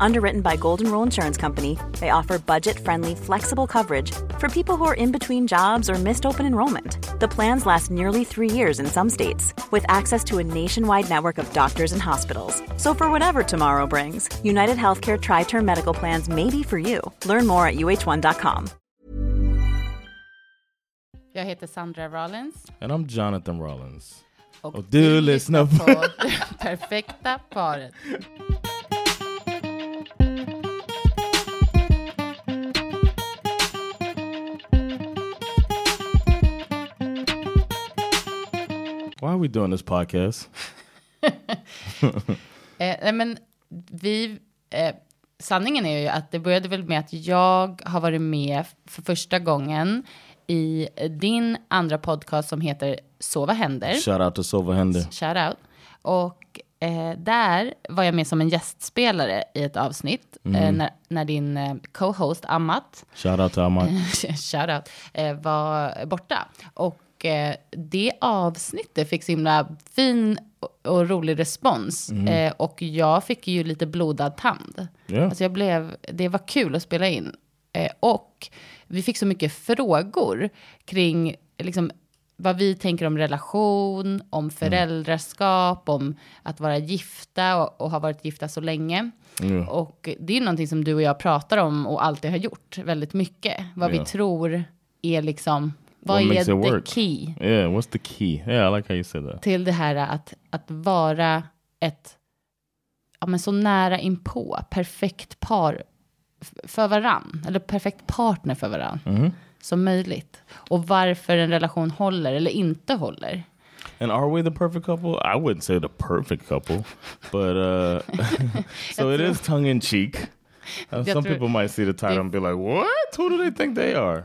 Underwritten by Golden Rule Insurance Company, they offer budget friendly, flexible coverage for people who are in between jobs or missed open enrollment. The plans last nearly three years in some states, with access to a nationwide network of doctors and hospitals. So, for whatever tomorrow brings, United Healthcare Tri Term Medical Plans may be for you. Learn more at uh1.com. Jag heter Sandra Rollins. And I'm Jonathan Rollins. Och, Och du lyssnar på- på Perfekta paret. Why are we doing this podcast? Eh, men vi, eh, sanningen är ju att det började väl med att jag har varit med för första gången i din andra podcast som heter Så vad händer? Shout out to Sova Hender. Shout out. Och eh, där var jag med som en gästspelare i ett avsnitt eh, när, när din eh, co-host Amat Shout out to Ahmad. shout out, eh, var borta. Och eh, det avsnittet fick så himla fin och, och rolig respons. Eh, och jag fick ju lite blodad tand. Ja. Alltså jag blev, det var kul att spela in. Eh, och vi fick så mycket frågor kring liksom, vad vi tänker om relation, om föräldraskap, om att vara gifta och, och ha varit gifta så länge. Ja. Och det är någonting som du och jag pratar om och alltid har gjort väldigt mycket. Vad Ja. vi tror är liksom, vad är the work? key Yeah, what's the key? Yeah, I like how you said that. till det här att, att vara ett, ja men så nära inpå, perfekt par för varann, eller perfekt partner för varann, Mm-hmm. som möjligt. Och varför en relation håller eller inte håller. And are we the perfect couple? I wouldn't say the perfect couple, but uh, so it is tongue in cheek. Jag some tror- people might see the title and be like, "What? Who do they think they are?"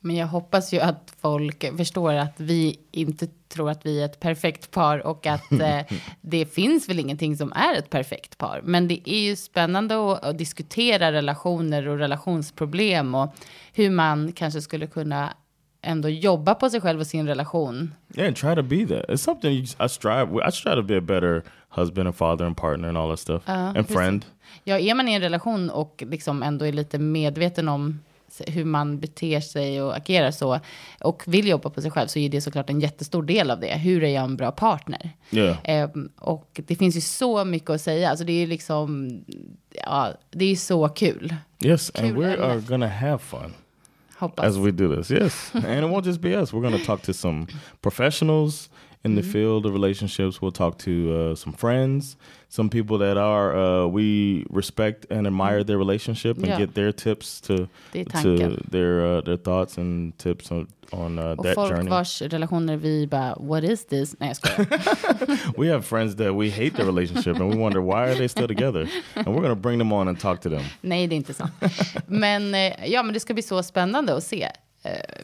Men jag hoppas ju att folk förstår att vi inte tror att vi är ett perfekt par och att eh, det finns väl ingenting som är ett perfekt par. Men det är ju spännande att, att diskutera relationer och relationsproblem och hur man kanske skulle kunna ändå jobba på sig själv och sin relation. Yeah, and try to be that. It's something you, I strive. with. I try to be a better husband and father and partner and all that stuff, and precis. friend. Ja, är man i en relation och liksom ändå är lite medveten om hur man beter sig och agerar så och vill jobba på sig själv så är det såklart en jättestor del av det. Hur är jag en bra partner? Yeah. Ehm, och det finns ju så mycket att säga. Alltså det är liksom, ja, det är så kul. Yes, and Kul we ämne. are gonna have fun. As we do this. Yes. and it won't just be us. We're going to talk to some professionals in the field of relationships. We'll talk to uh, some friends, some people that are uh, we respect and admire their relationship and Yeah. get their tips to to their uh, their thoughts and tips on on uh, Och that folk journey. vars relationer vi bara, what is this? Nej, jag skojar. We have friends that we hate their relationship and we wonder why are they still together? And we're going to bring them on and talk to them. Nej, det är inte sant. Men, eh, ja, men det ska bli så spännande att se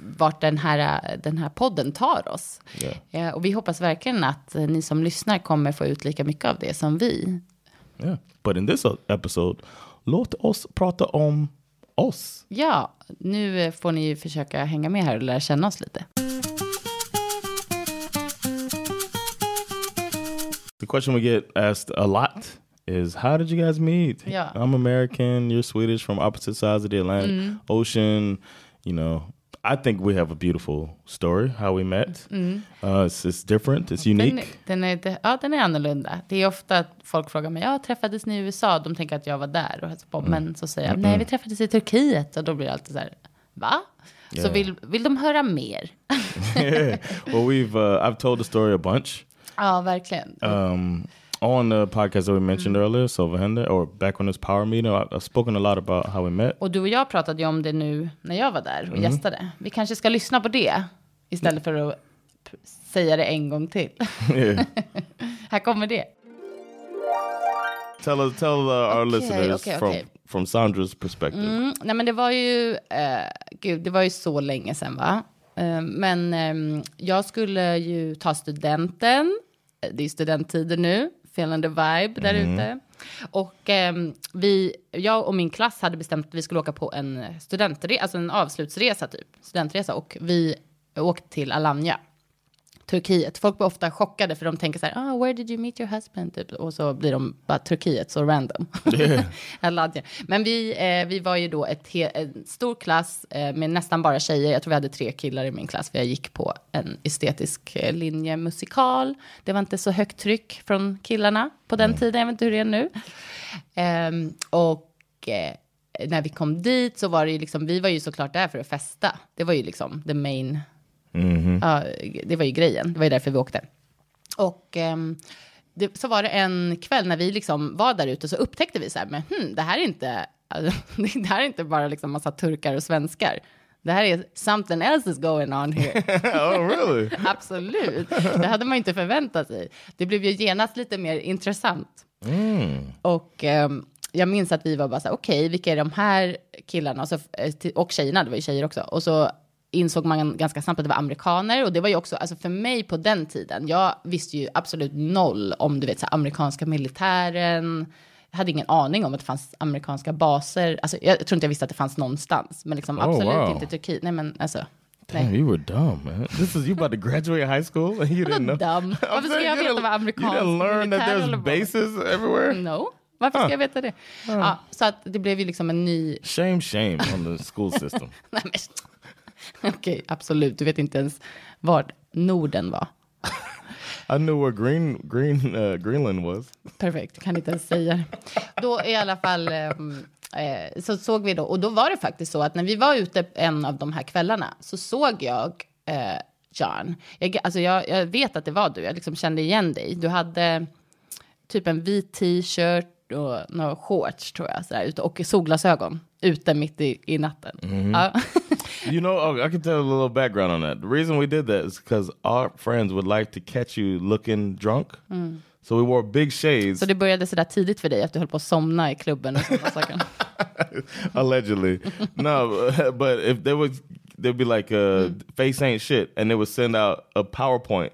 vart den här, eh, den här podden tar oss. Yeah. Eh, och vi hoppas verkligen att eh, ni som lyssnar kommer få ut lika mycket av det som vi. Yeah. But in this episode, låt oss prata om oss. Ja, nu eh, får ni försöka hänga med här och lära känna oss lite. The question we get asked a lot is how did you guys meet? Yeah. I'm American, you're Swedish from opposite sides of the Atlantic Ocean. You know, I think we have a beautiful story how we met. Uh, it's, it's different, it's Den, unique. den, är, det- ja, den är annorlunda. Det är ofta att folk frågar mig, ja, träffades ni i USA? De tänker att jag var där och hälsade på. Men så säger jag, nej, vi träffades i Turkiet. Och då blir det alltid så här, va? Så Yeah. vill, vill de höra mer? yeah. Well, we've uh, I've told the story a bunch. Ja, verkligen. Um, on the podcast that we mentioned earlier, Silva Hender, or back on this power meeting, I've spoken a lot about how we met. Och du och jag pratade ju om det nu när jag var där och gästade. Vi kanske ska lyssna på det istället för att säga det en gång till. yeah. Här kommer det. Tell us, tell uh, our Okay, listeners okay, from okay. from Sandra's perspective. Mm, nej men det var ju, eh, gud, det var ju så länge sedan va? Eh, men ehm, jag skulle ju ta studenten. Eh, Det är studenttider nu, feeling the vibe där ute. Och ehm, vi, jag och min klass hade bestämt att vi skulle åka på en studentresa, alltså en avslutsresa typ, studentresa. Och vi åkte till Alanya. Turkiet. Folk blir ofta chockade för de tänker så här, oh, where did you meet your husband? Typ. Och så blir de bara Turkiet, så random. Alanya. Men vi, eh, vi var ju då ett en stor klass eh, med nästan bara tjejer. Jag tror vi hade tre killar i min klass, för jag gick på en estetisk eh, linje musikal. Det var inte så högt tryck från killarna på den tiden, jag vet inte hur det är nu. Ehm, och eh, när vi kom dit så var det ju liksom, vi var ju såklart där för att festa. Det var ju liksom the main, ja, det var ju grejen. Det var ju därför vi åkte. Och ehm, det, så var det en kväll när vi liksom var där ute så upptäckte vi så här, men hmm, det här är inte, alltså, det här är inte bara liksom massa turkar och svenskar. Det här är something else is going on here. oh, really? Absolut. Det hade man inte förväntat sig. Det blev ju genast lite mer intressant. Och ehm, jag minns att vi var bara så här, okej, vilka är de här killarna? Och, så, eh, och tjejerna, det var ju tjejer också. Och så insåg man ganska snabbt att det var amerikaner. Och det var ju också, alltså för mig på den tiden, jag visste ju absolut noll om, du vet, så här, amerikanska militären. Jag hade ingen aning om att det fanns amerikanska baser. Alltså, jag tror inte jag visste att det fanns någonstans. Men liksom Oh, absolut wow. inte Turkiet. Nej, men alltså. Damn, Nej. you were dumb, man. This is you about to graduate high school and you didn't know. Dum. I'm Varför ska jag veta vad amerikansk You didn't learn that there's bases everywhere. No. Varför ska jag veta det? Ja, så att det blev ju liksom en ny... Shame, shame on the school system. Nej, men... Okej, absolut. Du vet inte ens var Norden var. I knew where Green Green uh, Greenland was. Perfekt, kan inte ens säga det. Då i alla fall ehm, eh, så såg vi då, och då var det faktiskt så att när vi var ute en av de här kvällarna så såg jag eh, John. Jag, alltså jag, jag vet att det var du, jag liksom kände igen dig. Du hade typ en vit t-shirt och några shorts tror jag, sådär, och solglasögon ute mitt i, i natten. Ja. You know, I can tell a little background on that. The reason we did that is because our friends would like to catch you looking drunk. So we wore big shades, Så det började sådär tidigt för dig att du höll på att somna i klubben och sådana saker. allegedly. no, but if there was, there'd be like a face ain't shit, and they would send out a PowerPoint.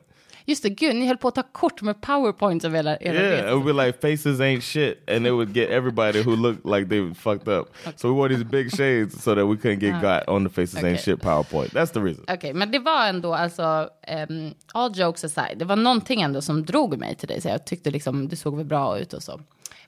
Just det, gud, ni höll på att ta kort med powerpoints av era, era Yeah, resor. it would be like faces ain't shit, and it would get everybody who looked like they were fucked up. So we wore these big shades so that we couldn't get got on the faces Okay. ain't shit PowerPoint. That's the reason. Okej, men det var ändå, alltså, um, all jokes aside, det var någonting ändå som drog mig till dig. Så jag tyckte liksom, du såg väl bra ut och så.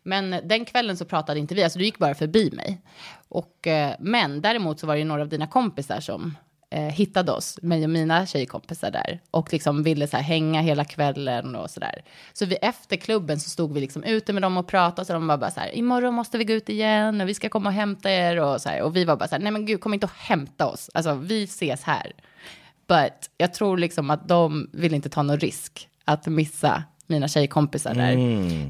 Men den kvällen så pratade inte vi, alltså du gick bara förbi mig. Och, eh, men däremot så var det några av dina kompisar som eh, hittade oss, mig och mina tjejkompisar där. Och liksom ville så här hänga hela kvällen och sådär. Så vi, efter klubben så stod vi liksom ute med dem och pratade. Så de var bara så här, imorgon måste vi gå ut igen och vi ska komma och hämta er. Och, så här. och vi var bara så här, nej men gud, kom inte och hämta oss. Alltså vi ses här. But jag tror liksom att de vill inte ta någon risk att missa mina tjejkompisar där.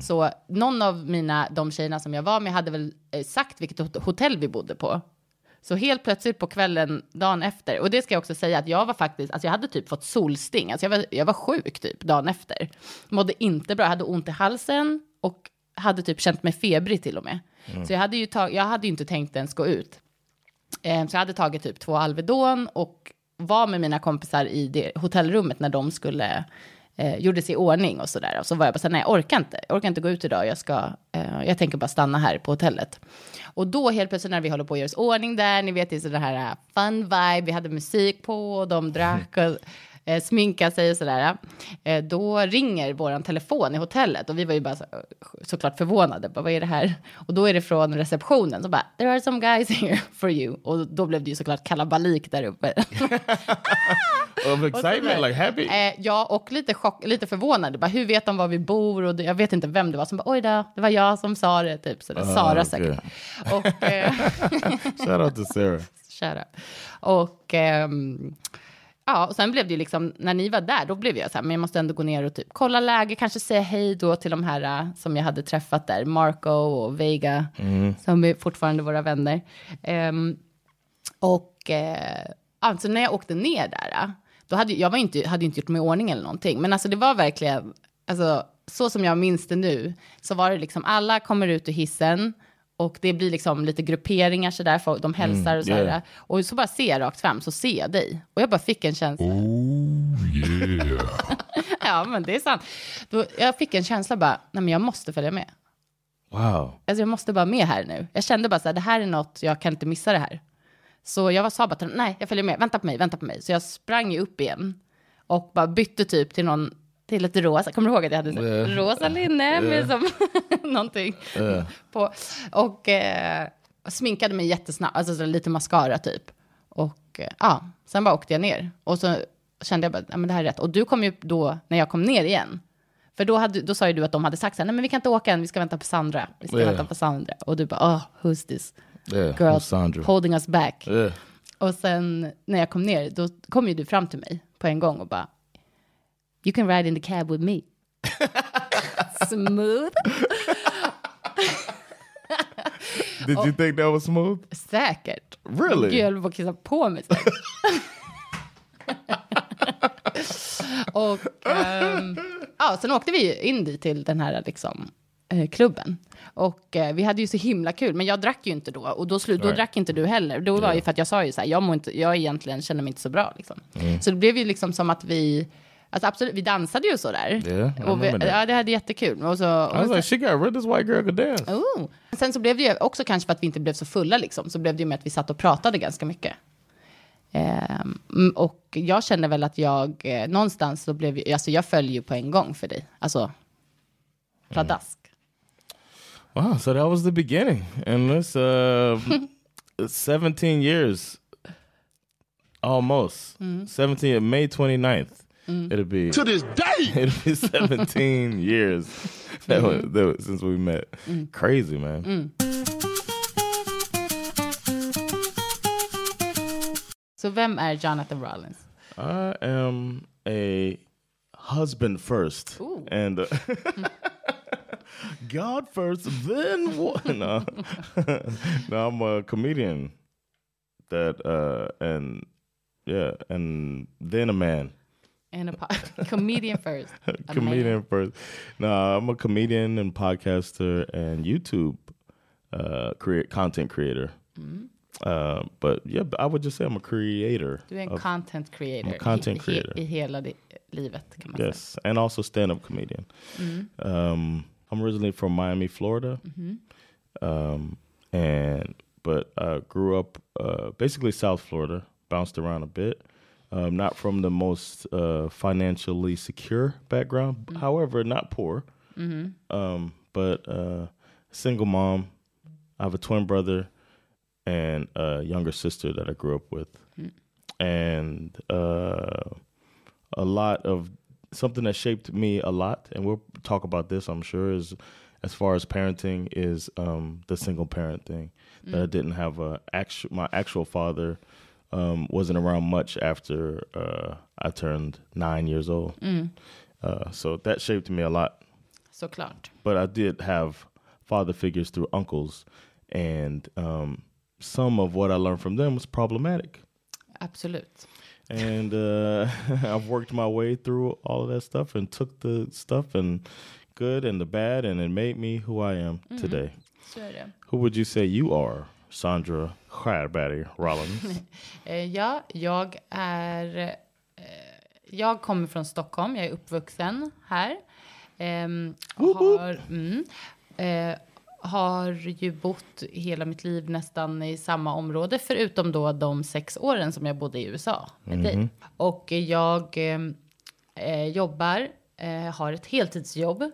Så någon av mina, de tjejerna som jag var med hade väl eh, sagt vilket hot- hotell vi bodde på. Så helt plötsligt på kvällen, dagen efter, och det ska jag också säga att jag var faktiskt, alltså jag hade typ fått solsting, alltså jag var, jag var sjuk typ dagen efter. Mådde inte bra, jag hade ont i halsen och hade typ känt mig febrig till och med. Så jag hade ju tag, jag hade ju inte tänkt ens gå ut. Eh, Så jag hade tagit typ två Alvedon och var med mina kompisar i det hotellrummet när de skulle eh, gjorde sig i ordning och sådär. Och så var jag bara så här, nej, jag orkar inte. Jag orkar inte gå ut idag. Jag, ska, eh, jag tänker bara stanna här på hotellet. Och då helt plötsligt när vi håller på att göra oss i ordning där, ni vet, det är så det här eh, fun vibe, vi hade musik på och de drack och eh, sminka sig och sådär. Eh, då ringer våran telefon i hotellet och vi var ju bara så, såklart förvånade. Bara, Vad är det här? Och då är det från receptionen. Så bara, there are some guys here for you. Och då blev det ju såklart kalabalik där uppe. Of excitement, like happy. Eh, ja, och lite, chock, lite förvånade. Bara, hur vet de var vi bor? Och det, jag vet inte vem det var som bara, oj då, det var jag som sa det. Typ, så Sara okej. säkert. Och, eh, Shout out to Sarah. kära. Och ehm, ja, och sen blev det ju liksom, när ni var där, då blev jag så här, men jag måste ändå gå ner och typ kolla läge, kanske säga hej då till de här äh, som jag hade träffat där, Marco och Vega, som är fortfarande våra vänner. Ehm, och eh, alltså när jag åkte ner där, äh, då hade jag var inte, hade inte gjort mig i ordning eller någonting, men alltså det var verkligen, alltså så som jag minns det nu, så var det liksom alla kommer ut ur hissen, och det blir liksom lite grupperingar sådär, för de hälsar och sådär. yeah. Och så bara ser jag rakt fram, så ser jag dig. Och jag bara fick en känsla. ja, men det är sant. Då, jag fick en känsla bara, nej men jag måste följa med. Wow. Alltså jag måste bara med här nu. Jag kände bara så här, det här är något, jag kan inte missa det här. Så jag var, sa bara nej, jag följer med, vänta på mig, vänta på mig. Så jag sprang ju upp igen och bara bytte typ till någon, till ett rosa, kommer du ihåg att jag hade Ja. rosa linne med som någonting Ja. på. Och eh, sminkade mig jättesnabbt, alltså så lite mascara typ. Och eh, ja, sen bara åkte jag ner. Och så kände jag bara, ja men det här är rätt. Och du kom ju då, när jag kom ner igen. För då, hade, då sa ju du att de hade sagt så här, nej men vi kan inte åka än, vi ska vänta på Sandra. Vi ska Ja. vänta på Sandra. Och du bara, oh, who's this Yeah. girl Sandra? holding us back? Yeah. Och sen när jag kom ner, då kom ju du fram till mig på en gång och bara, you can ride in the cab with me. Smooth. Did you think that was smooth? Säkert. Really? Gud, jag höll på att kissa på mig. och ehm, ja, sen åkte vi in dit till den här liksom, eh, klubben. Och eh, vi hade ju så himla kul, men jag drack ju inte då. Och då, slu- då Right. drack inte du heller. Då var ju för att jag sa ju så här, jag, mår inte, jag egentligen känner mig inte så bra. Liksom. Så det blev ju liksom som att vi, alltså absolut, vi dansade ju så där. Yeah, I och vi, ja, det hade jättekul. Och så, I och was sen- like, she got rid. This white girl could dance. Oh. Sen så blev det ju också kanske för att vi inte blev så fulla liksom, så blev det ju med att vi satt och pratade ganska mycket. Mm, och jag känner väl att jag eh, någonstans så blev, alltså jag följer ju på en gång för dig, alltså pladask. Wow, so that was the beginning. And this uh 17 years almost. 17 May 29th. It'll be to this day. it'll be 17 years that was, that was- since we met. Crazy, man. Så vem är Jonathan Rollins? I am a husband first. Ooh. And uh, God first, then what? No. no, I'm a comedian. That uh and yeah, and then a man. En a po- comedian first. a comedian man. first. No, I'm a comedian and podcaster and YouTube uh create content creator. Mm. Uh, but yeah, I would just say I'm a creator. Du är en content creator, I'm a content i, he- creator. i hela livet kan man säga. Yes, and also stand-up comedian. Um, I'm originally from Miami, Florida, um, and but I grew up uh, basically South Florida. Bounced around a bit. Um, not from the most uh, financially secure background, however, not poor. Um, but uh, single mom. I have a twin brother and a younger sister that I grew up with, and uh, a lot of something that shaped me a lot, and we'll talk about this, I'm sure, is as far as parenting is um, the single parent thing. That I didn't have a actual my actual father um, wasn't around much after uh, I turned nine years old. Uh, so that shaped me a lot. Såklart. But I did have father figures through uncles, and um, some of what I learned from them was problematic Absolut. and uh, I've worked my way through all of that stuff and took the stuff and good and the bad, and it made me who I am today. Så är. Who would you say you are, Sandra Skärberg Rollins? Eh, ja, jag är... Eh, jag kommer från Stockholm, jag är uppvuxen här. Ehm, har, mm, eh, har ju bott hela mitt liv nästan i samma område, förutom då de sex åren som jag bodde i USA med dig. Och jag ehm, eh, jobbar, eh, har ett heltidsjobb.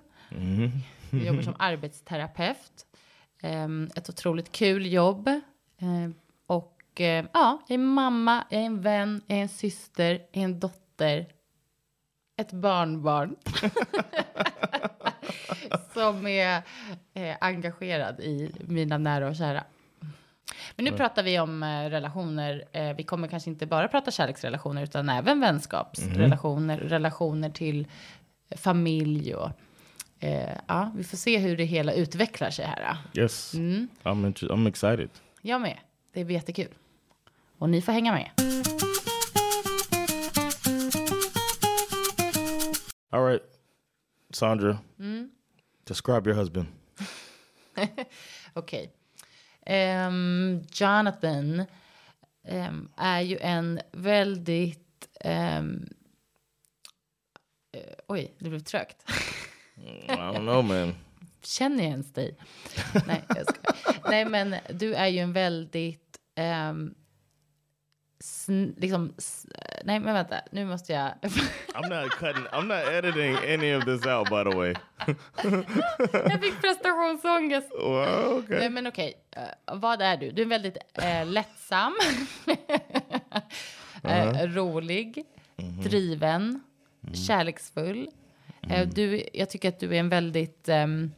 Jag jobbar som arbetsterapeut. Ehm, ett otroligt kul jobb. Ehm, och eh, ja, jag är mamma, jag är en vän, jag är en syster, jag är en dotter. Ett barnbarn. som är eh, engagerad i mina nära och kära. Men nu pratar vi om eh, relationer. Vi kommer kanske inte bara prata kärleksrelationer utan även vänskapsrelationer, relationer till familj och eh, ja, vi får se hur det hela utvecklar sig här. yes, I'm inter- I'm excited. Jag med. Det blir jättekul. Och ni får hänga med. All right, Sandra, describe your husband. Okej. Ehm, Jonathan ehm, är ju en väldigt... ehm, eh, oj, det blev trögt. I don't know, man. känner jag ens dig? Nej, jag skojar. Nej, men du är ju en väldigt... ehm, sn- liksom, nej, men vänta. Nu måste jag... I'm not cutting. I'm not editing any of this out, by the way. jag fick prestationsångest. Well, okay. Nej, men okej. Eh, vad är du? Du är väldigt eh, lättsam, eh, rolig, driven, kärleksfull. Eh, du, jag tycker att du är en väldigt... ehm,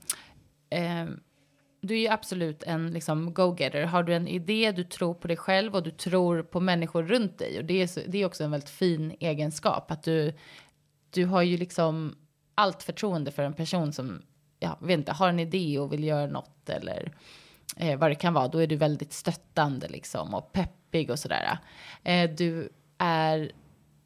ehm, du är ju absolut en liksom, go-getter. Har du en idé, du tror på dig själv och du tror på människor runt dig. Och det är, det är också en väldigt fin egenskap. Att du, du har ju liksom allt förtroende för en person som ja, vet inte, har en idé och vill göra något eller eh, vad det kan vara. Då är du väldigt stöttande liksom och peppig och sådär. Eh, du är,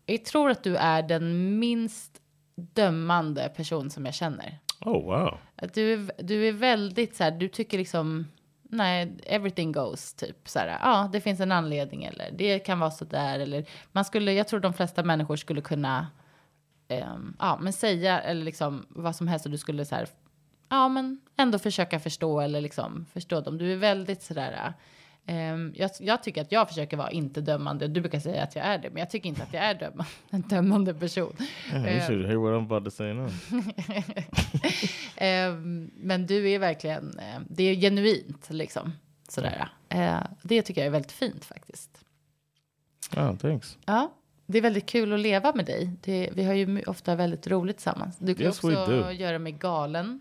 jag tror att du är den minst dömande person som jag känner. Oh wow. Att du, är, du är väldigt så här, du tycker liksom, nej, everything goes, typ så här, ja, det finns en anledning eller det kan vara så där eller man skulle, jag tror de flesta människor skulle kunna, ehm, ja, men säga eller liksom vad som helst och du skulle så här, ja, men ändå försöka förstå eller liksom förstå dem. Du är väldigt så där, jag, jag tycker att jag försöker vara inte dömande. Du brukar säga att jag är det, men jag tycker inte att jag är dömande, en dömande person. Yeah, you should hear what I'm about to say now. Ehm, men du är verkligen, eh, det är genuint liksom. Sådär. Eh, det tycker jag är väldigt fint faktiskt. Oh, thanks. Ja, det är väldigt kul att leva med dig. Det, vi har ju ofta väldigt roligt tillsammans. Du kan Yes, också göra mig galen.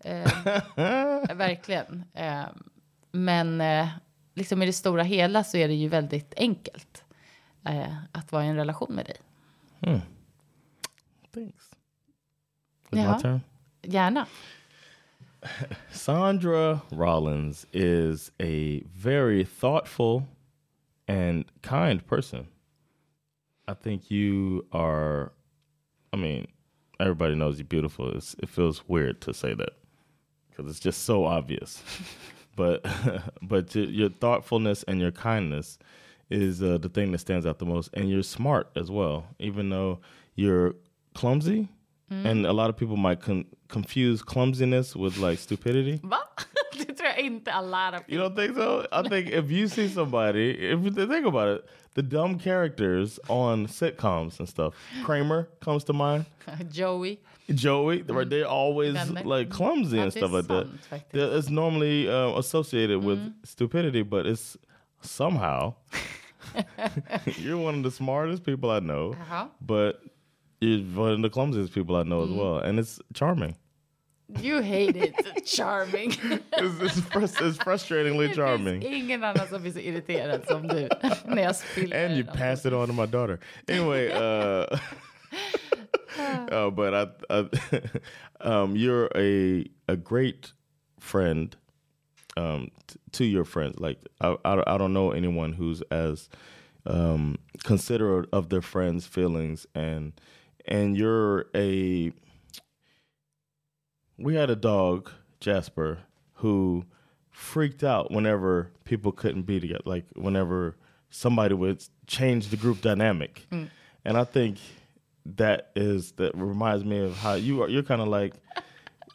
Ehm, verkligen. Ehm, men eh, liksom i det stora hela så är det ju väldigt enkelt eh, att vara i en relation med dig. Thanks. Is Yeah. my turn? Gärna. Sandra Rollins is a very thoughtful and kind person. I think you are, I mean, everybody knows you're beautiful. It's, it feels weird to say that because it's just so obvious. but but your, thoughtfulness and your kindness is uh, the thing that stands out the most. And you're smart as well, even though you're clumsy. And a lot of people might con- confuse clumsiness with like stupidity. Det tror jag inte alla har. You don't think so? I think if you see somebody, if you think about it, the dumb characters on sitcoms and stuff, Kramer comes to mind. Joey. Joey, right? They're always like clumsy and stuff like that. That- It's normally uh, associated with stupidity, but it's somehow you're one of the smartest people I know, Jaha. but you're one of the clumsiest people I know as well, and it's charming. You hate it. Charming. It's, it's, it's frustratingly Det charming. finns ingen annan som blir så irriterad som du när jag spiller. and you pass it on to my daughter. Anyway, uh, uh, but I, I um, you're a a great friend um, t- to your friends. Like I, I, I don't know anyone who's as um, considerate of their friends' feelings, and and you're a. We had a dog, Jasper, who freaked out whenever people couldn't be together. Like whenever somebody would change the group dynamic, mm. and I think that is that reminds me of how you are. You're kind of like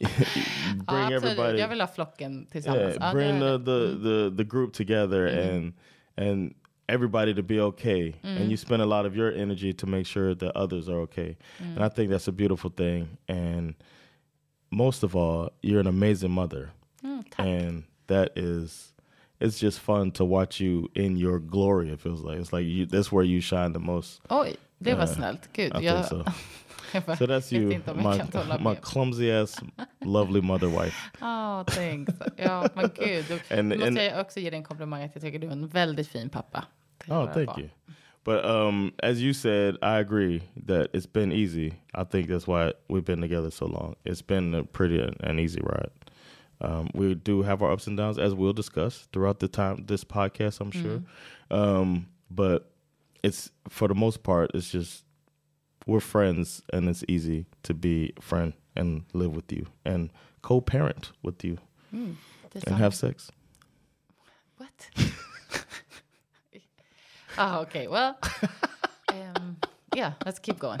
bring absolut. everybody. Jag vill ha flocken tillsammans. Yeah, bring the, the, mm. the, the group together mm. and and everybody to be okay. And you spend a lot of your energy to make sure that others are okay. And I think that's a beautiful thing. And most of all, you're an amazing mother. and that is it's just fun to watch you in your glory, it feels like. It's like you that's where you shine the most. Oj, det var Ja, snällt. Gud, I jag, so. jag bara So that's you, my, my clumsy ass, lovely mother wife. Ja, thanks. Ja, men gud. And- måste and- jag också ge dig en komplimang att jag tycker du är en väldigt fin pappa. Oh, thank you. But um, as you said, I agree that it's been easy. I think that's why we've been together so long. It's been a pretty an easy ride. Um, we do have our ups and downs, as we'll discuss throughout the time this podcast. I'm sure, um, but it's for the most part, it's just we're friends, and it's easy to be friend and live with you and co-parent with you är and have sex. What? ah, okay. Well, um, yeah, let's keep going.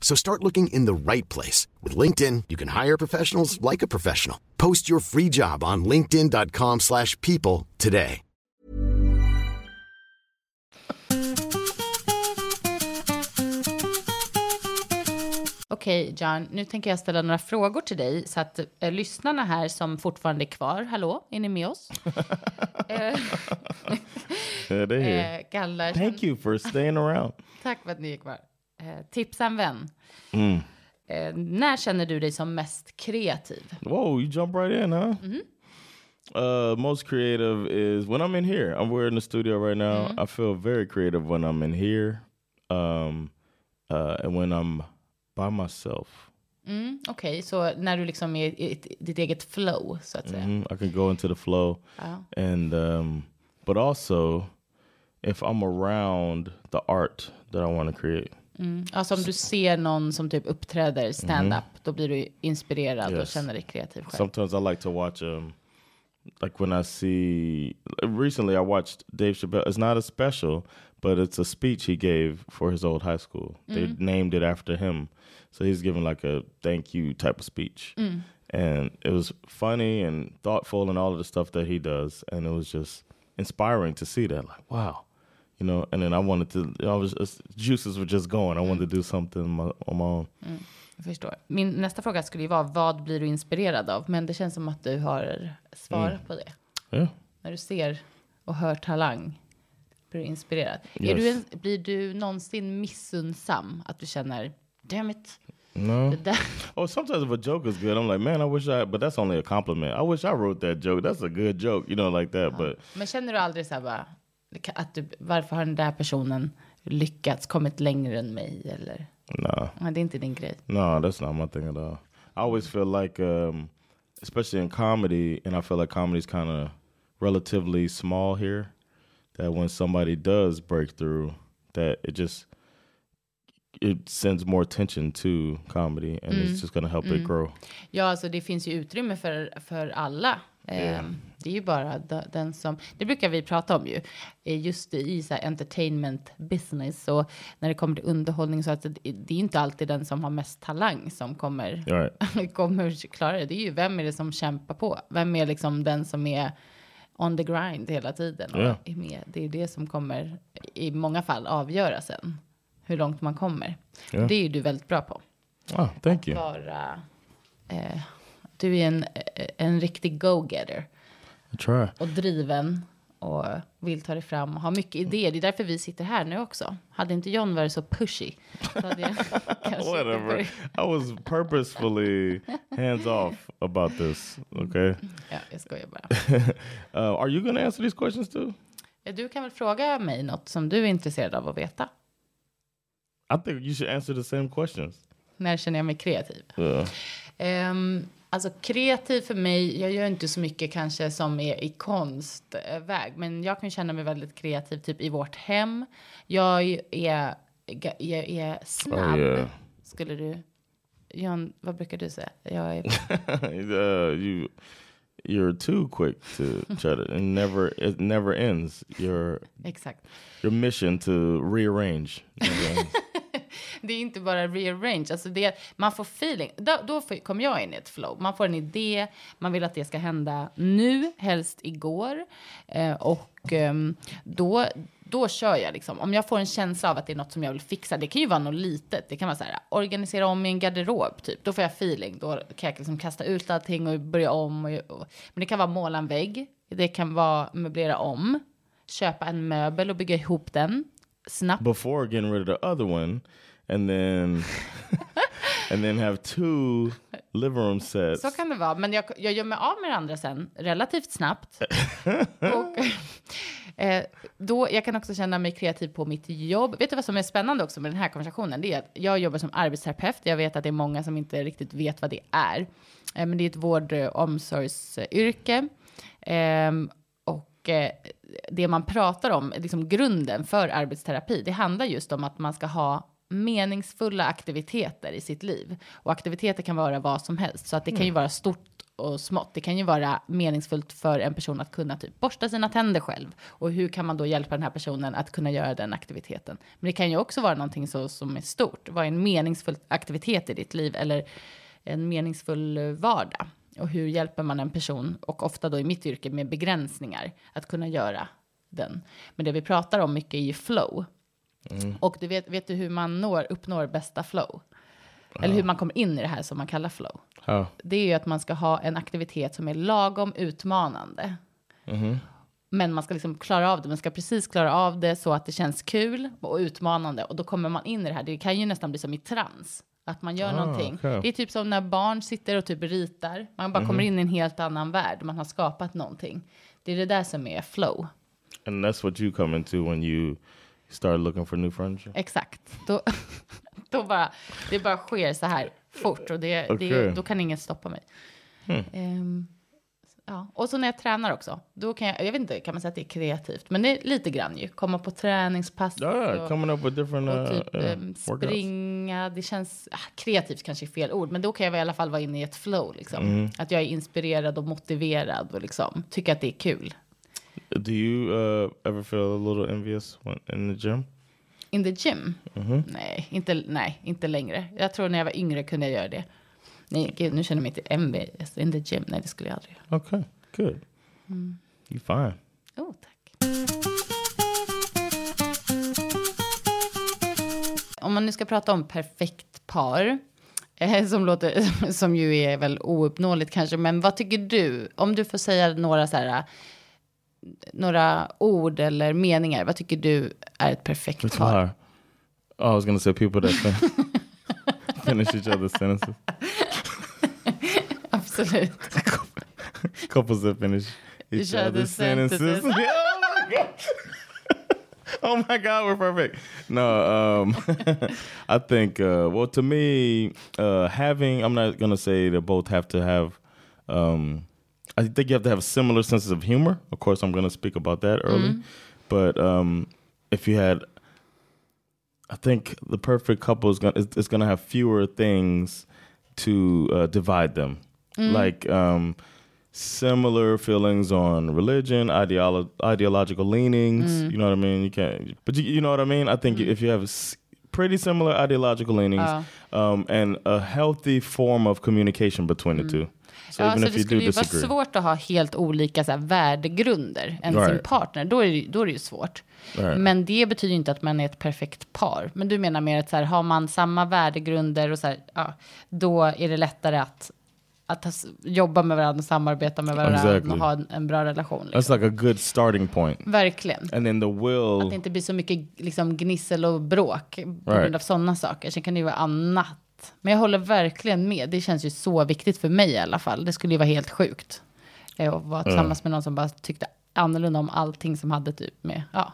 So start looking in the right place. With LinkedIn, you can hire professionals like a professional. Post your free job on linkedin.com slash people today. Okej, John, nu tänker jag ställa några frågor till dig så att eh, lyssnarna här som fortfarande är kvar, hallå, är ni med oss? Yeah, they're here. Eh, kallar, Thank you for staying around. Tack för att ni är kvar. Eh, tipsa en vän. Mm. Eh, när känner du dig som mest kreativ? Whoa, you jump right in, huh? Uh, most creative is when I'm in here. I'm we're in the studio right now. I feel very creative when I'm in here, um, uh, and when I'm by myself. Mm, Okej, så när du liksom är i ditt eget flow, så att säga. Mhm, I can go into the flow, and um, but also if I'm around the art that I want to create. Alltså om du ser någon som typ uppträder stand-up, då blir du inspirerad och Yes. känner dig kreativ själv. Sometimes I like to watch um like when I see recently I watched Dave Chappelle. It's not a special, but it's a speech he gave for his old high school. They named it after him. So he's giving like a thank you type of speech. And it was funny and thoughtful and all of the stuff that he does. And it was just inspiring to see that. Like, wow. You know, and then I wanted to, I was, just, juices were just going. I wanted to do something on my, on my own. Jag förstår. Min nästa fråga skulle ju vara, vad blir du inspirerad av? Men det känns som att du har svarat på det. Yeah. När du ser och hör talang, blir du inspirerad. Är Yes. du en, blir du någonsin missunnsam? Att du känner, damn it, No. Oh, sometimes if a joke is good, I'm like, man, I wish I, but that's only a compliment. I wish I wrote that joke. That's a good joke, you know, like that. But Men känner du aldrig så här bara, att du, varför har den där personen lyckats, kommit längre än mig? Eller, nah, Nej, det är inte din grej. no, that's not my thing at all. I always feel like, um, especially in comedy, and I feel like comedy's kind of relatively small here. That when somebody does break through, that it just it sends more attention to comedy, and it's just gonna help it grow. Ja, alltså det finns ju utrymme för, för alla. Ehm, det är ju bara de- den som, det brukar vi prata om ju, eh, just i så här entertainment business och när det kommer till underhållning så att det, är inte alltid den som har mest talang som kommer, Right. kommer klara det. Det är ju vem är det som kämpar på? Vem är liksom den som är on the grind hela tiden Ja. är med? Det är det som kommer i många fall avgöra sen hur långt man kommer. Ja. Det är ju du väldigt bra på Oh, thank you. vara... Eh, du är en, en riktig go-getter. I try. Och driven. Och vill ta dig fram och har mycket idéer. Det är därför vi sitter här nu också. Hade inte John varit så pushy. Så hade jag Whatever. I was purposefully hands off about this. Okay. Ja, jag skojar bara. Uh, are you to answer these questions too? Eh, Du kan väl fråga mig något som du är intresserad av att veta. I think you should answer the same questions. När känner jag mig kreativ? Uh, Um, alltså kreativ för mig, jag gör inte så mycket kanske som är i konstväg, men jag kan känna mig väldigt kreativ typ i vårt hem. Jag är, jag är snabb, Oh, yeah. skulle du John, vad brukar du säga? Jag är... uh, you you're too quick to try to it never it never ends. Your Exakt. your mission to rearrange. Det är inte bara rearrange, alltså det, man får feeling. Då, då kommer jag in i ett flow. Man får en idé, man vill att det ska hända nu, helst igår. Eh, och ehm, då, då kör jag liksom. Om jag får en känsla av att det är något som jag vill fixa, det kan ju vara något litet. Det kan vara så här, organisera om i en garderob, typ. Då får jag feeling. Då kan jag liksom kasta ut allting och börja om. Och, och, men det kan vara måla en vägg, det kan vara möblera om, köpa en möbel och bygga ihop den snabbt. Before getting rid of the other one, and then and then have two living room sets. Så kan det vara, men jag, jag gör mig av med det andra sen relativt snabbt. och, eh, då, jag kan också känna mig kreativ på mitt jobb. Vet du vad som är spännande också med den här konversationen? Det är att jag jobbar som arbetsterapeut. Jag vet att det är många som inte riktigt vet vad det är. Eh, men det är ett vård och omsorgsyrke. Ehm, och eh, det man pratar om, liksom grunden för arbetsterapi, det handlar just om att man ska ha meningsfulla aktiviteter i sitt liv. Och aktiviteter kan vara vad som helst, så att det kan ju vara stort och smått. Det kan ju vara meningsfullt för en person att kunna typ borsta sina tänder själv. Och hur kan man då hjälpa den här personen att kunna göra den aktiviteten? Men det kan ju också vara någonting så, som är stort. Vad är en meningsfull aktivitet i ditt liv? Eller en meningsfull vardag? Och hur hjälper man en person, och ofta då i mitt yrke med begränsningar, att kunna göra den? Men det vi pratar om mycket är ju flow. Och du vet, vet du hur man når, uppnår bästa flow? Eller hur man kommer in i det här som man kallar flow? How? Det är ju att man ska ha en aktivitet som är lagom utmanande. Men man ska liksom klara av det. Man ska precis klara av det så att det känns kul och utmanande. Och då kommer man in i det här. Det kan ju nästan bli som i trans. Att man gör någonting. okej. Det är typ som när barn sitter och typ ritar. Man bara kommer in i en helt annan värld. Man har skapat någonting. Det är det där som är flow. And that's what you come into when you start looking for new furniture. Exakt. Då, då bara, det bara sker så här fort och det, det, Okej. då kan ingen stoppa mig. Ehm, ja. Och så när jag tränar också, då kan jag, jag vet inte, kan man säga att det är kreativt, men det är lite grann ju, komma på träningspass Yeah, och, coming up with different uh, och typ uh, workouts. springa, det känns, ah, kreativt kanske är fel ord, men då kan jag i alla fall vara inne i ett flow liksom. Att jag är inspirerad och motiverad och liksom tycker att det är kul. Do you uh, ever feel a little envious when, in the gym? In the gym? Mm-hmm. Nej, inte, nej, inte längre. Jag tror när jag var yngre kunde jag göra det. Nej, gud, nu känner jag mig inte envious. In the gym, nej det skulle jag aldrig göra. Okay, good. Mm. You fine. Oh, tack. Om man nu ska prata om perfekt par, eh, som, låter, som ju är väl ouppnåeligt kanske, men vad tycker du? Om du får säga några så här, några ord eller meningar, vad tycker du är ett perfekt It's par? hard. Oh, I was gonna say people that fin- finish each other's sentences. Absolut. Couples that finish each, Each other's, other's sentences. sentences. oh my god. oh my god, we're perfect. No, um, I think. Uh, well, to me, uh, having I'm not gonna say they both have to have. Um, I think you have to have a similar senses of humor. Of course, I'm gonna speak about that early, but um, if you had I think the perfect couple is gonna is, is gonna have fewer things to uh, divide them, like um, similar feelings on religion, ideolo- ideological leanings. You know what I mean? You can't, but you, you know what I mean. I think if you have s- pretty similar ideological leanings um, and a healthy form of communication between the two. So Ja, så det skulle ju vara svårt att ha helt olika så här, värdegrunder än sin Right. partner. Då är, det, då är det ju svårt. Right. Men det betyder inte att man är ett perfekt par. Men du menar mer att så här, har man samma värdegrunder och så här, ja, då är det lättare att, att jobba med varandra, samarbeta med varandra Exactly. och ha en, en bra relation. Liksom. that's like a good starting point. Verkligen. And then the will. Att det inte blir så mycket liksom, gnissel och bråk på Right. grund av sådana saker. Sen kan det ju vara annat. Men jag håller verkligen med. Det känns ju så viktigt för mig i alla fall. Det skulle ju vara helt sjukt. eh, Att vara tillsammans med någon som bara tyckte annorlunda om allting som hade typ med, ja.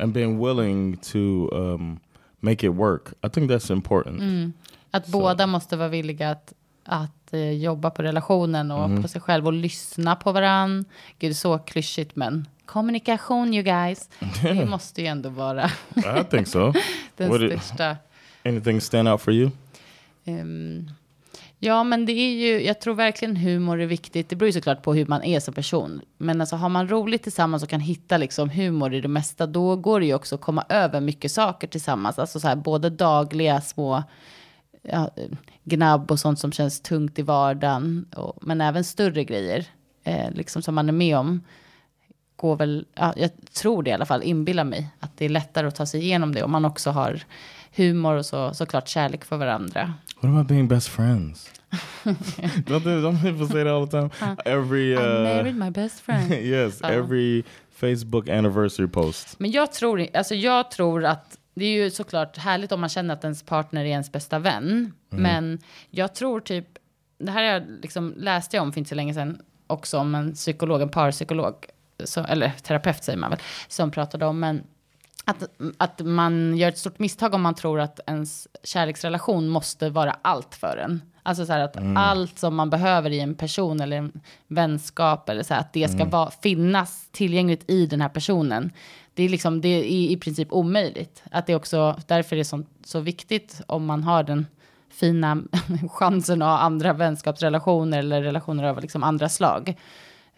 and being willing to um, make it work. I think that's important. Att båda måste vara villiga att, att eh, jobba på relationen och Mm-hmm. på sig själv och lyssna på varann. Gud, så klyschigt men kommunikation you guys. Det måste ju ändå vara I think so. den What it- största. Anything stand out for you? Um, Ja, men det är ju, jag tror verkligen humor är viktigt. Det beror ju såklart på hur man är som person. Men alltså har man roligt tillsammans och kan hitta liksom humor i det mesta, då går det ju också att komma över mycket saker tillsammans. Alltså så här, både dagliga små ja, gnabb och sånt som känns tungt i vardagen. Och, men även större grejer, eh, liksom som man är med om. Går väl, ja, jag tror det i alla fall, inbillar mig att det är lättare att ta sig igenom det om man också har humor och så, såklart kärlek för varandra. What about being best friends? don't, they, don't people say that all the time? Every I uh, married my best friend. yes, every Facebook anniversary post. Men jag tror, alltså jag tror att det är ju såklart härligt om man känner att ens partner är ens bästa vän. Men jag tror typ, det här jag liksom läste jag om för inte så länge sedan också om en psykolog, en parpsykolog, så, eller terapeut säger man väl, som pratade om men att, att man gör ett stort misstag om man tror att ens kärleksrelation måste vara allt för en. Alltså så här att allt som man behöver i en person eller en vänskap eller så här, att det ska vara, finnas tillgängligt i den här personen. Det är liksom, det är i, i princip omöjligt. Att det också, därför är det så, så viktigt om man har den fina chansen att ha andra vänskapsrelationer eller relationer av liksom andra slag.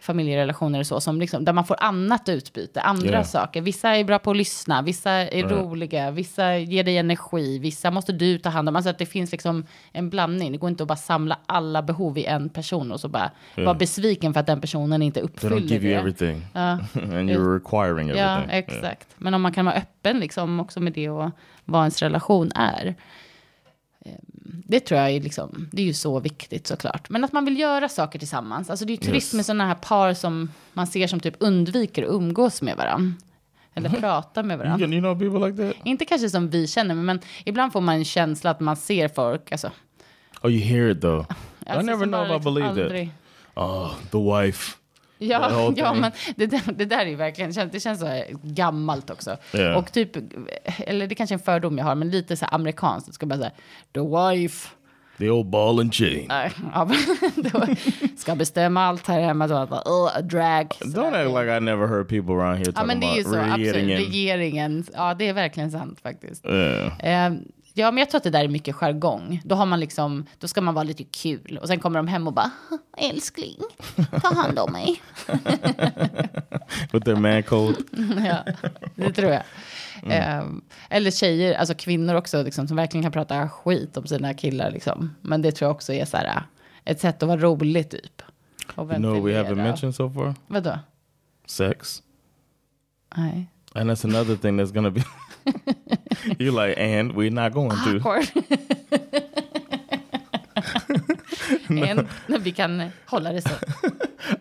Familjerelationer och så, som liksom, där man får annat utbyte, andra Yeah. saker. Vissa är bra på att lyssna, vissa är roliga, vissa ger dig energi, vissa måste du ta hand om. Alltså att det finns liksom en blandning. Det går inte att bara samla alla behov i en person och så bara vara besviken för att den personen inte They uppfyller don't give you det. everything, Ja. and you're requiring everything. Ja, exakt. Men om man kan vara öppen liksom också med det och vad ens relation är. Ehm, Det tror jag är liksom, det är ju så viktigt såklart. Men att man vill göra saker tillsammans. Alltså det är ju trist Yes. med sådana här par som man ser som typ undviker att umgås med varandra. Eller prata med varandra. you know people like that? Inte kanske som vi känner, men ibland får man en känsla att man ser folk. Alltså, Oh, you hear it though. I alltså never som know if I liksom believe aldrig- that. Oh, the wife. Ja, ja men det där, det där är verkligen, det känns, så gammalt också. Ja. Och typ, eller det kanske är en fördom jag har, men lite så här amerikanskt. Det ska bara säga, the wife. The old ball and chain. Ja, ska bestämma allt här hemma. Då, bara, uh, drag. Don't act like I never heard people around here Ja, talking men det är ju så, absolut. regeringen. Regeringen. Ja, det är verkligen sant faktiskt. Yeah. Eh, ja, men jag tror att det där är mycket jargong. Då har man liksom, då ska man vara lite kul. Och sen kommer de hem och bara, älskling, ta hand om mig. With their man code. ja, det tror jag. Eh, eller tjejer, alltså kvinnor också, liksom, som verkligen kan prata skit om sina killar. Liksom. Men det tror jag också är så här, ett sätt att vara rolig typ. You know we haven't mentioned so far? Vadå? Sex. Nej. And that's another thing that's gonna be You're like, and we're not going to. Awkward. En, när vi kan hålla det så.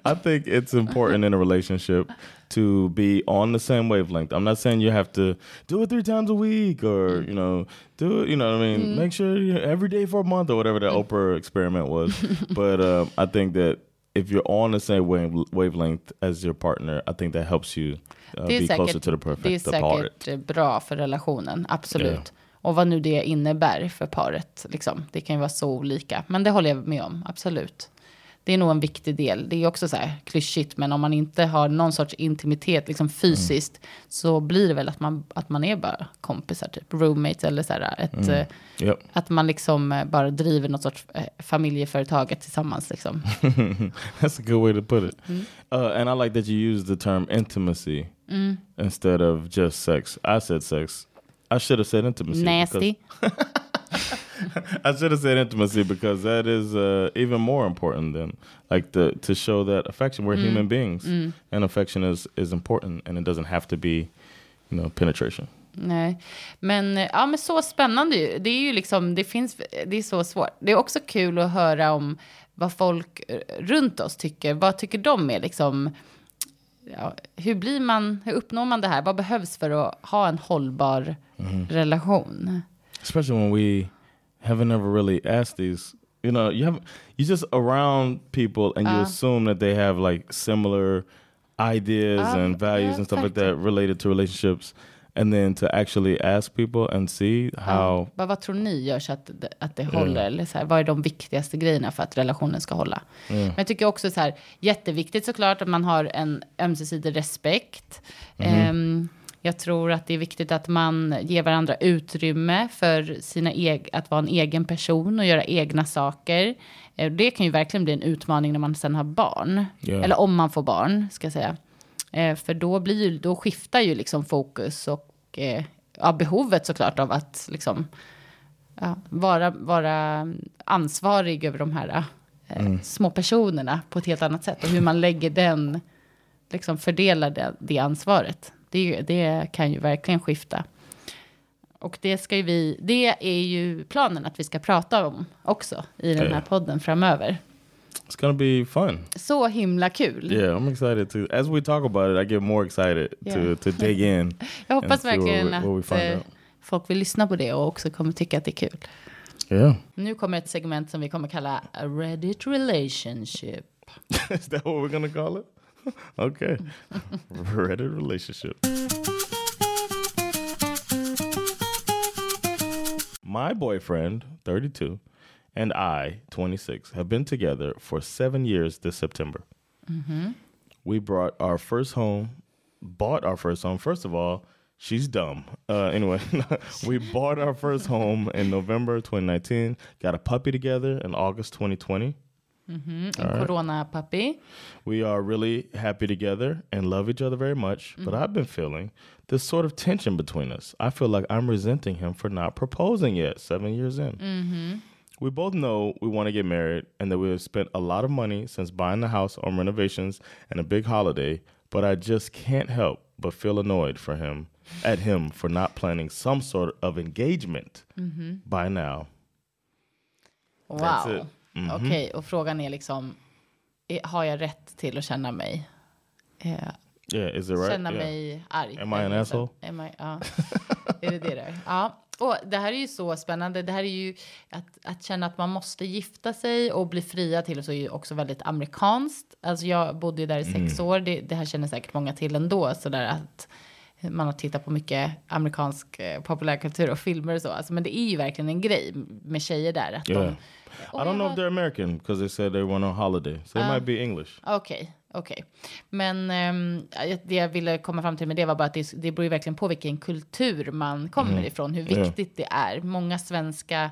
I think it's important in a relationship to be on the same wavelength. I'm not saying you have to do it three times a week or you know do it. You know what I mean? Make sure you every day for a month or whatever that Oprah experiment was. but um, I think that if you're on the same wave, wavelength as your partner, I think that helps you uh, be closer säkert, to the det är perfect the part. säkert bra för relationen, absolut. Ja. Och vad nu det innebär för paret, liksom. det kan ju vara så olika. Men det håller jag med om, absolut. Det är nog en viktig del. Det är också så här klyschigt, men om man inte har någon sorts intimitet liksom fysiskt, så blir det väl att man, att man är bara kompisar, typ roommates eller så här. Ett, eh, Yep. Att man liksom eh, bara driver något sorts eh, familjeföretaget tillsammans. Liksom. That's a good way to put it. Uh, and I like that you use the term intimacy instead of just sex. I said sex. I should have said intimacy. because- Nasty. I should have said intimacy because that is uh, even more important than like the to show that affection. We're human beings, and affection is is important, and it doesn't have to be, you know, penetration. Nej, men, ja, men så spännande ju. Det är ju liksom, det finns, det är så svårt. Det är också kul att höra om vad folk eh, runt oss tycker. Vad tycker de är liksom, ja, hur blir man, hur uppnår man det här? Vad behövs för att ha en hållbar relation? Especially when we haven't ever really asked these. You know, you have you just around people, and you assume that they have like similar ideas Ja, and values ja, and stuff like that related to relationships, and then to actually ask people and see how Vad, vad tror ni gör så att, att det håller? Eller så här, vad är de viktigaste grejerna för att relationen ska hålla? Men jag tycker också så här, jätteviktigt såklart att man har en ömsesidig respekt. Ehm, Jag tror att det är viktigt att man ger varandra utrymme för sina att vara en egen person och göra egna saker. Eh, Det kan ju verkligen bli en utmaning när man sen har barn. Ja. Eller om man får barn, ska jag säga. Eh, För då, blir då skiftar ju liksom fokus och eh, ja, behovet såklart av att liksom, ja, vara, vara ansvarig över de här eh, små personerna på ett helt annat sätt. Och hur man lägger den, liksom fördelar det, det ansvaret. Det, det kan ju verkligen skifta. Och det ska ju vi, det är ju planen att vi ska prata om också i den här podden framöver. It's gonna be fun. Så himla kul. Yeah, I'm excited to. As we talk about it, I get more excited Yeah. to to dig in. Jag hoppas see what verkligen we- what we att eh, folk vill lyssna på det och också kommer tycka att det är kul. Yeah, Nu kommer ett segment som vi kommer kalla A Reddit Relationship. is that what we're gonna call it? okay, Reddit relationship. My boyfriend, 32, and I, 26, have been together for seven years this September. We brought our first home, bought our first home. First of all, she's dumb. Uh, anyway, we bought our first home in November 2019, got a puppy together in August 2020. Mm-hmm. En coronapappi. We are really happy together and love each other very much, but mm. I've been feeling this sort of tension between us. I feel like I'm resenting him for not proposing yet, seven years in. Mm-hmm. We both know we want to get married and that we have spent a lot of money since buying the house on renovations and a big holiday, but I just can't help but feel annoyed for him at him for not planning some sort of engagement mm-hmm. by now. That's Wow. Mhm. Okej, och frågan är liksom, är- har jag rätt till att känna mig, eh, Yeah, is it right? känna Yeah. mig arg? Am I an asshole? Am I, ja. är det det där? Ja. Och det här är ju så spännande. Det här är ju att, att känna att man måste gifta sig och bli fria till och så är ju också väldigt amerikanskt. Alltså jag bodde ju där i sex år. Det, det här känner säkert många till ändå. Så där att man har tittat på mycket amerikansk eh, populärkultur och filmer och så. Alltså, men det är ju verkligen en grej med tjejer där. Att Yeah. de, I don't know if they're American because they said they went on holiday. So it might be English. Okej, okej. Men ehm, jag- det jag ville komma fram till med det var bara att det, det beror ju verkligen på vilken kultur man kommer ifrån, hur viktigt det är. Många svenska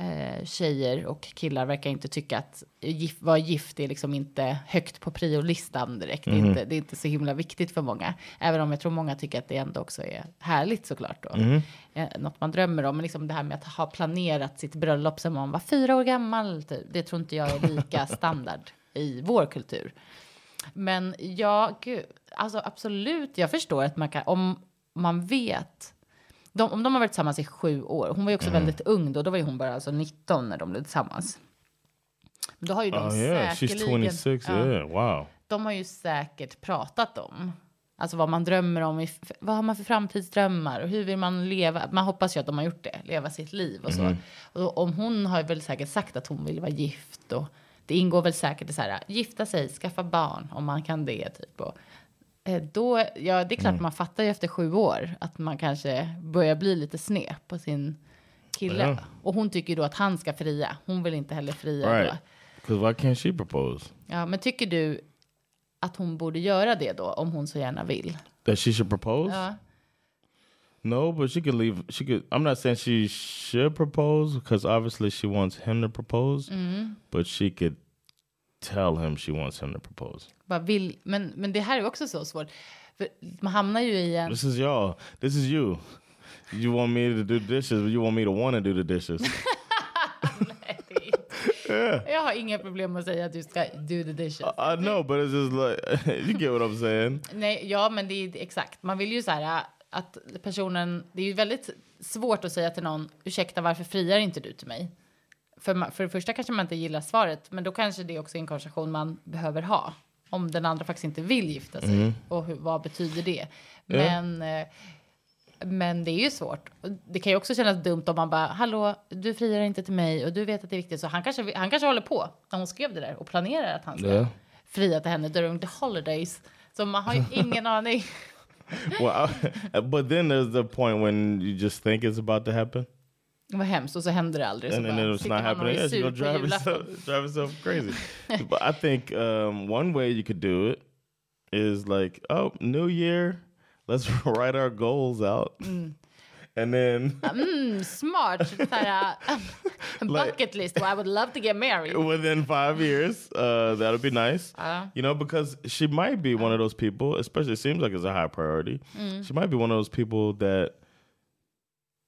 eh, tjejer och killar verkar inte tycka att gif, vara gift är liksom inte högt på priolistan direkt. Det, är inte, det är inte så himla viktigt för många. Även om jag tror många tycker att det ändå också är härligt såklart. Då. Eh, något man drömmer om. Men liksom det här med att ha planerat sitt bröllop sen man var fyra år gammal. Typ, det tror inte jag är lika standard i vår kultur. Men ja, gud, alltså absolut, jag förstår att man kan, om man vet, de, om de har varit tillsammans i sju år, hon var ju också väldigt ung då, då var ju hon bara alltså 19 när de blev tillsammans. Då har ju de Oh yeah, she's säkerligen, 26. ja, Yeah, wow. de har ju säkert pratat om, alltså vad man drömmer om, i, vad har man för framtidsdrömmar och hur vill man leva, man hoppas ju att de har gjort det, leva sitt liv och så. Och om hon har väl säkert sagt att hon vill vara gift och det ingår väl säkert i så här, gifta sig, skaffa barn om man kan det typ. Och, då, ja, det är klart man fattar ju efter sju år att man kanske börjar bli lite sned på sin kille. Ja. Och hon tycker då att han ska fria. Hon vill inte heller fria. Right. Because why can't she propose? Ja, men tycker du att hon borde göra det då om hon så gärna vill? That she should propose? Ja. No, but she could leave. She could. I'm not saying she should propose because obviously she wants him to propose, but she could tell him she wants him to propose. Bara vill, men, men det här är också så svårt. För man hamnar ju i en... This is y'all. This is you. You want me to do the dishes, but you want me to want to do the dishes. Jag har inga problem med att säga att du ska do the dishes. I know, but it's just like you get what I'm saying. Nej, ja, men det är exakt. Man vill ju så här att personen... Det är ju väldigt svårt att säga till någon, ursäkta, varför friar inte du till mig? För, för det första kanske man inte gillar svaret, men då kanske det är också en konversation man behöver ha. Om den andra faktiskt inte vill gifta sig. Och hur, vad betyder det? Men, eh, men det är ju svårt. Det kan ju också kännas dumt om man bara, hallå, du friar inte till mig och du vet att det är viktigt. Så han kanske, han kanske håller på när hon skrev det där och planerar att han ska Ja. fria till henne during the holidays. Så man har ju ingen aning. Well, I, but then there's the point when you just think it's about to happen, Vad hemskt och så händer det aldrig. Så and then it's not happening. she's sur gonna drive herself, drive herself crazy. but I think um, one way you could do it is like, oh, New Year, let's write our goals out. And then Smart. Såhär, bucket list. Well, I would love to get married. within five years, uh, that'll be nice. you know, because she might be one of those people, especially it seems like it's a high priority. She might be one of those people that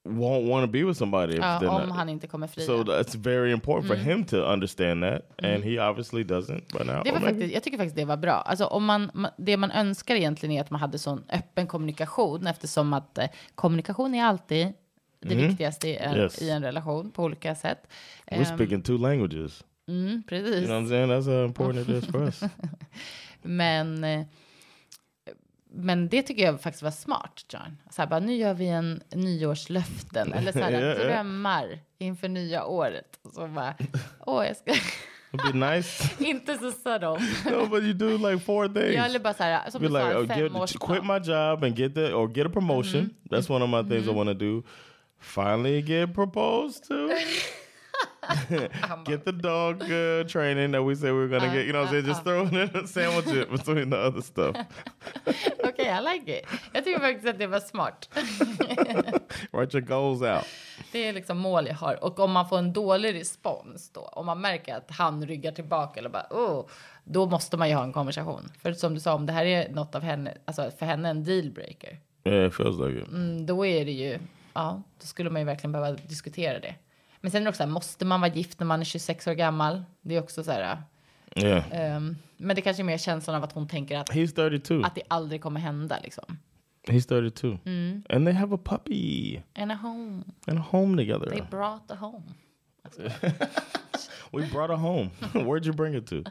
won't want to be with somebody. They're om not- han inte kommer fria. So that's very important for him to understand that, and he obviously doesn't. But now, Det var maybe- faktiskt, jag tycker faktiskt det var bra. Alltså om man, ma- det man önskar egentligen är att man hade sån öppen kommunikation eftersom att eh, kommunikation är alltid det viktigaste i en, Yes. i en relation på olika sätt. we're Ehm, speaking two languages. precis. You know what I'm saying? That's how important it is for us. Men, eh, men det tycker jag faktiskt var smart, John. Så här, bara, nu gör vi en nyårslöften eller så här, drömmar inför nya året. Och Så bara, åh, jag ska... Be nice. inte så subtle. no, but you do like four things. Jag eller bara så här, som Be du sa, like, en oh, get, quit my job and get the or get a promotion. That's one of my things I want to do. Finally, get proposed to. get the dog uh, training that we said we were gonna get. You know, I'm saying just it in a sandwich between the other stuff. Okej, I like it. Jag tycker faktiskt att det var smart. Write your goals out. Det är liksom mål jag har. Och om man får en dålig respons då, om man märker att han ryggar tillbaka eller bara, oh, då måste man ju ha en konversation. För som du sa, om det här är något av henne, alltså för henne en dealbreaker, Yeah, it feels like it. mm, då är det ju, ja, då skulle man ju verkligen behöva diskutera det. Men sen är det också så här, måste man vara gift när man är 26 år gammal? Det är också så här, Yeah, ehm, men det kanske är mer känslan av att hon tänker att, he's 32. att det aldrig kommer hända liksom. He's 32, and they have a puppy And a home, and a home together. they brought a home. We brought her home. Where'd you bring it to?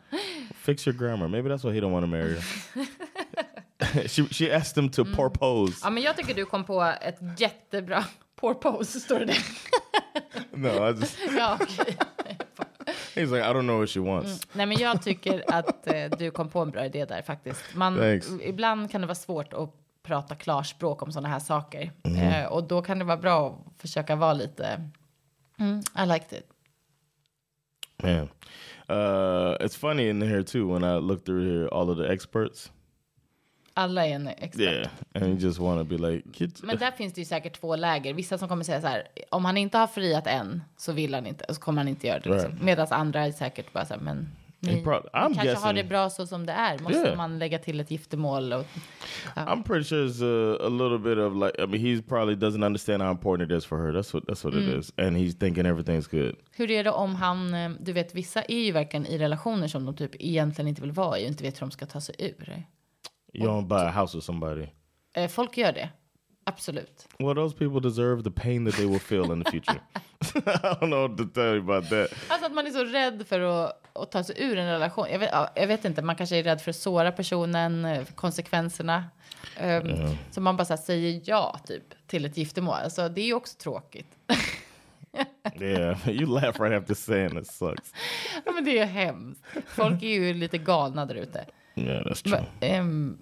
Fix your grammar. Maybe that's why he don't want to marry her. she she asked him to propose. Ja, men jag tycker du kom på ett jättebra porpose, står det där. No, I just Ja, okej. He's like I don't know what she wants. Nej, men jag tycker att eh, du kom på en bra idé där faktiskt. Man, Thanks. ibland kan det vara svårt att prata klarspråk om sådana här saker. Mm. Eh, och då kan det vara bra att försöka vara lite... Mm, I liked it. Man, uh, it's funny in here too when I look through here all of the experts. Alla är en expert. Yeah, and you just want to be like, Get, Men där finns det ju säkert två läger. Vissa som kommer säga så här, om han inte har friat än så vill han inte, så kommer han inte göra det. Liksom. Right. Medan andra är säkert bara så här, men ni, And pro- ni I'm kanske har guessing- det bra så som det är. Måste Yeah. man lägga till ett giftermål? Och, I'm pretty sure it's a, a little bit of like I mean he's probably doesn't understand how important it is for her. That's what that's what it is, and he's thinking everything's good. hur är det om han, eh, du vet vissa är ju verkligen i relationer som de typ egentligen inte vill vara i och inte vet hur de ska ta sig ur. You don't buy a house with somebody. Eh, folk gör det, absolut. Well, those people deserve the pain that they will feel in the future. I don't know what to tell you about that. Alltså att man är så rädd för att, att ta sig ur en relation. Jag vet, ja, jag vet inte, man kanske är rädd för att såra personen, eh, för konsekvenserna. Um, Så man bara så här, säger ja typ till ett giftermål. Alltså, det är ju också tråkigt. Yeah, you laugh right after saying it sucks. ja, men det är ju hemskt. Folk är ju lite galna där ute. That's true. Men, ehm,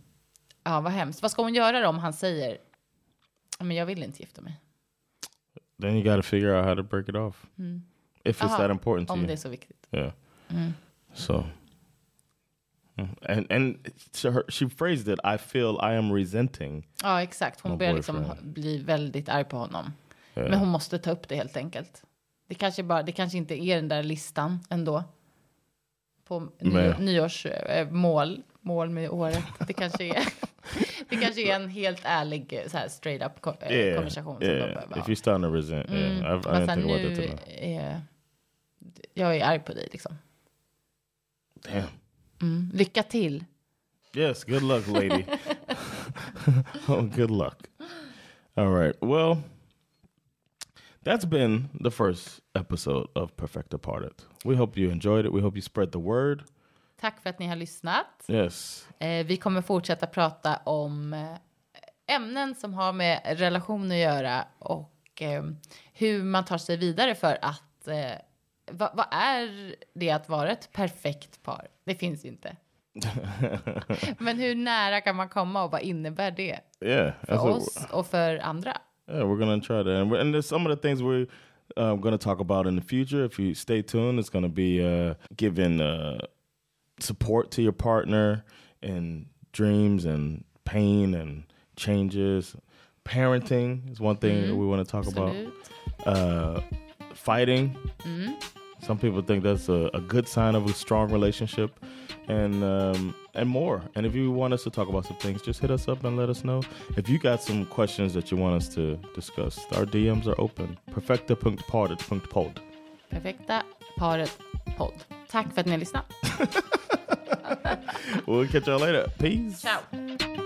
ja, vad hemskt. Vad ska hon göra då om han säger, "Ja, men jag vill inte gifta mig? Then you got to figure out how to break it off. If it's Aha, that important to Om you. det är så viktigt. Yeah. So, Mm. and and so her, she phrased it. I feel I am resenting. Ja, exakt. Hon börjar liksom bli väldigt arg på honom. Yeah. Men hon måste ta upp det helt enkelt. Det kanske, bara, det kanske inte är den där listan ändå. På ny, Nej. nyårsmål, mål med året. Det kanske är, det kanske är en helt ärlig så här, straight up ko- Yeah, konversation. Som de yeah. behöver If ha. you're starting to resent, yeah, I, I didn't think about that är, jag är arg på dig liksom. Damn. Lycka till. Yes, good luck, lady. oh, good luck. All right. Well, that's been the first episode of Perfect Departed. We hope you enjoyed it. We hope you spread the word. Tack för att ni har lyssnat. Yes. Eh, vi kommer fortsätta prata om eh, ämnen som har med relation att göra och eh, hur man tar sig vidare för att eh, vad, är det att vara ett perfekt par? Det finns inte. Men hur nära kan man komma och vad innebär det Yeah. för what, oss och för andra? Yeah, we're gonna try that, and, and there's some of the things we're uh, going to talk about in the future. If you stay tuned, it's going to be uh, giving uh, support to your partner in dreams and pain and changes. Parenting is one thing that we want to talk about. Uh, fighting. Some people think that's a, a good sign of a strong relationship, and um, and more. And if you want us to talk about some things, just hit us up and let us know. If you got some questions that you want us to discuss, our DMs are open. Perfekta.paret.podd. Perfekta paret podd. Tack för att ni. We'll catch y'all later. Peace. Ciao.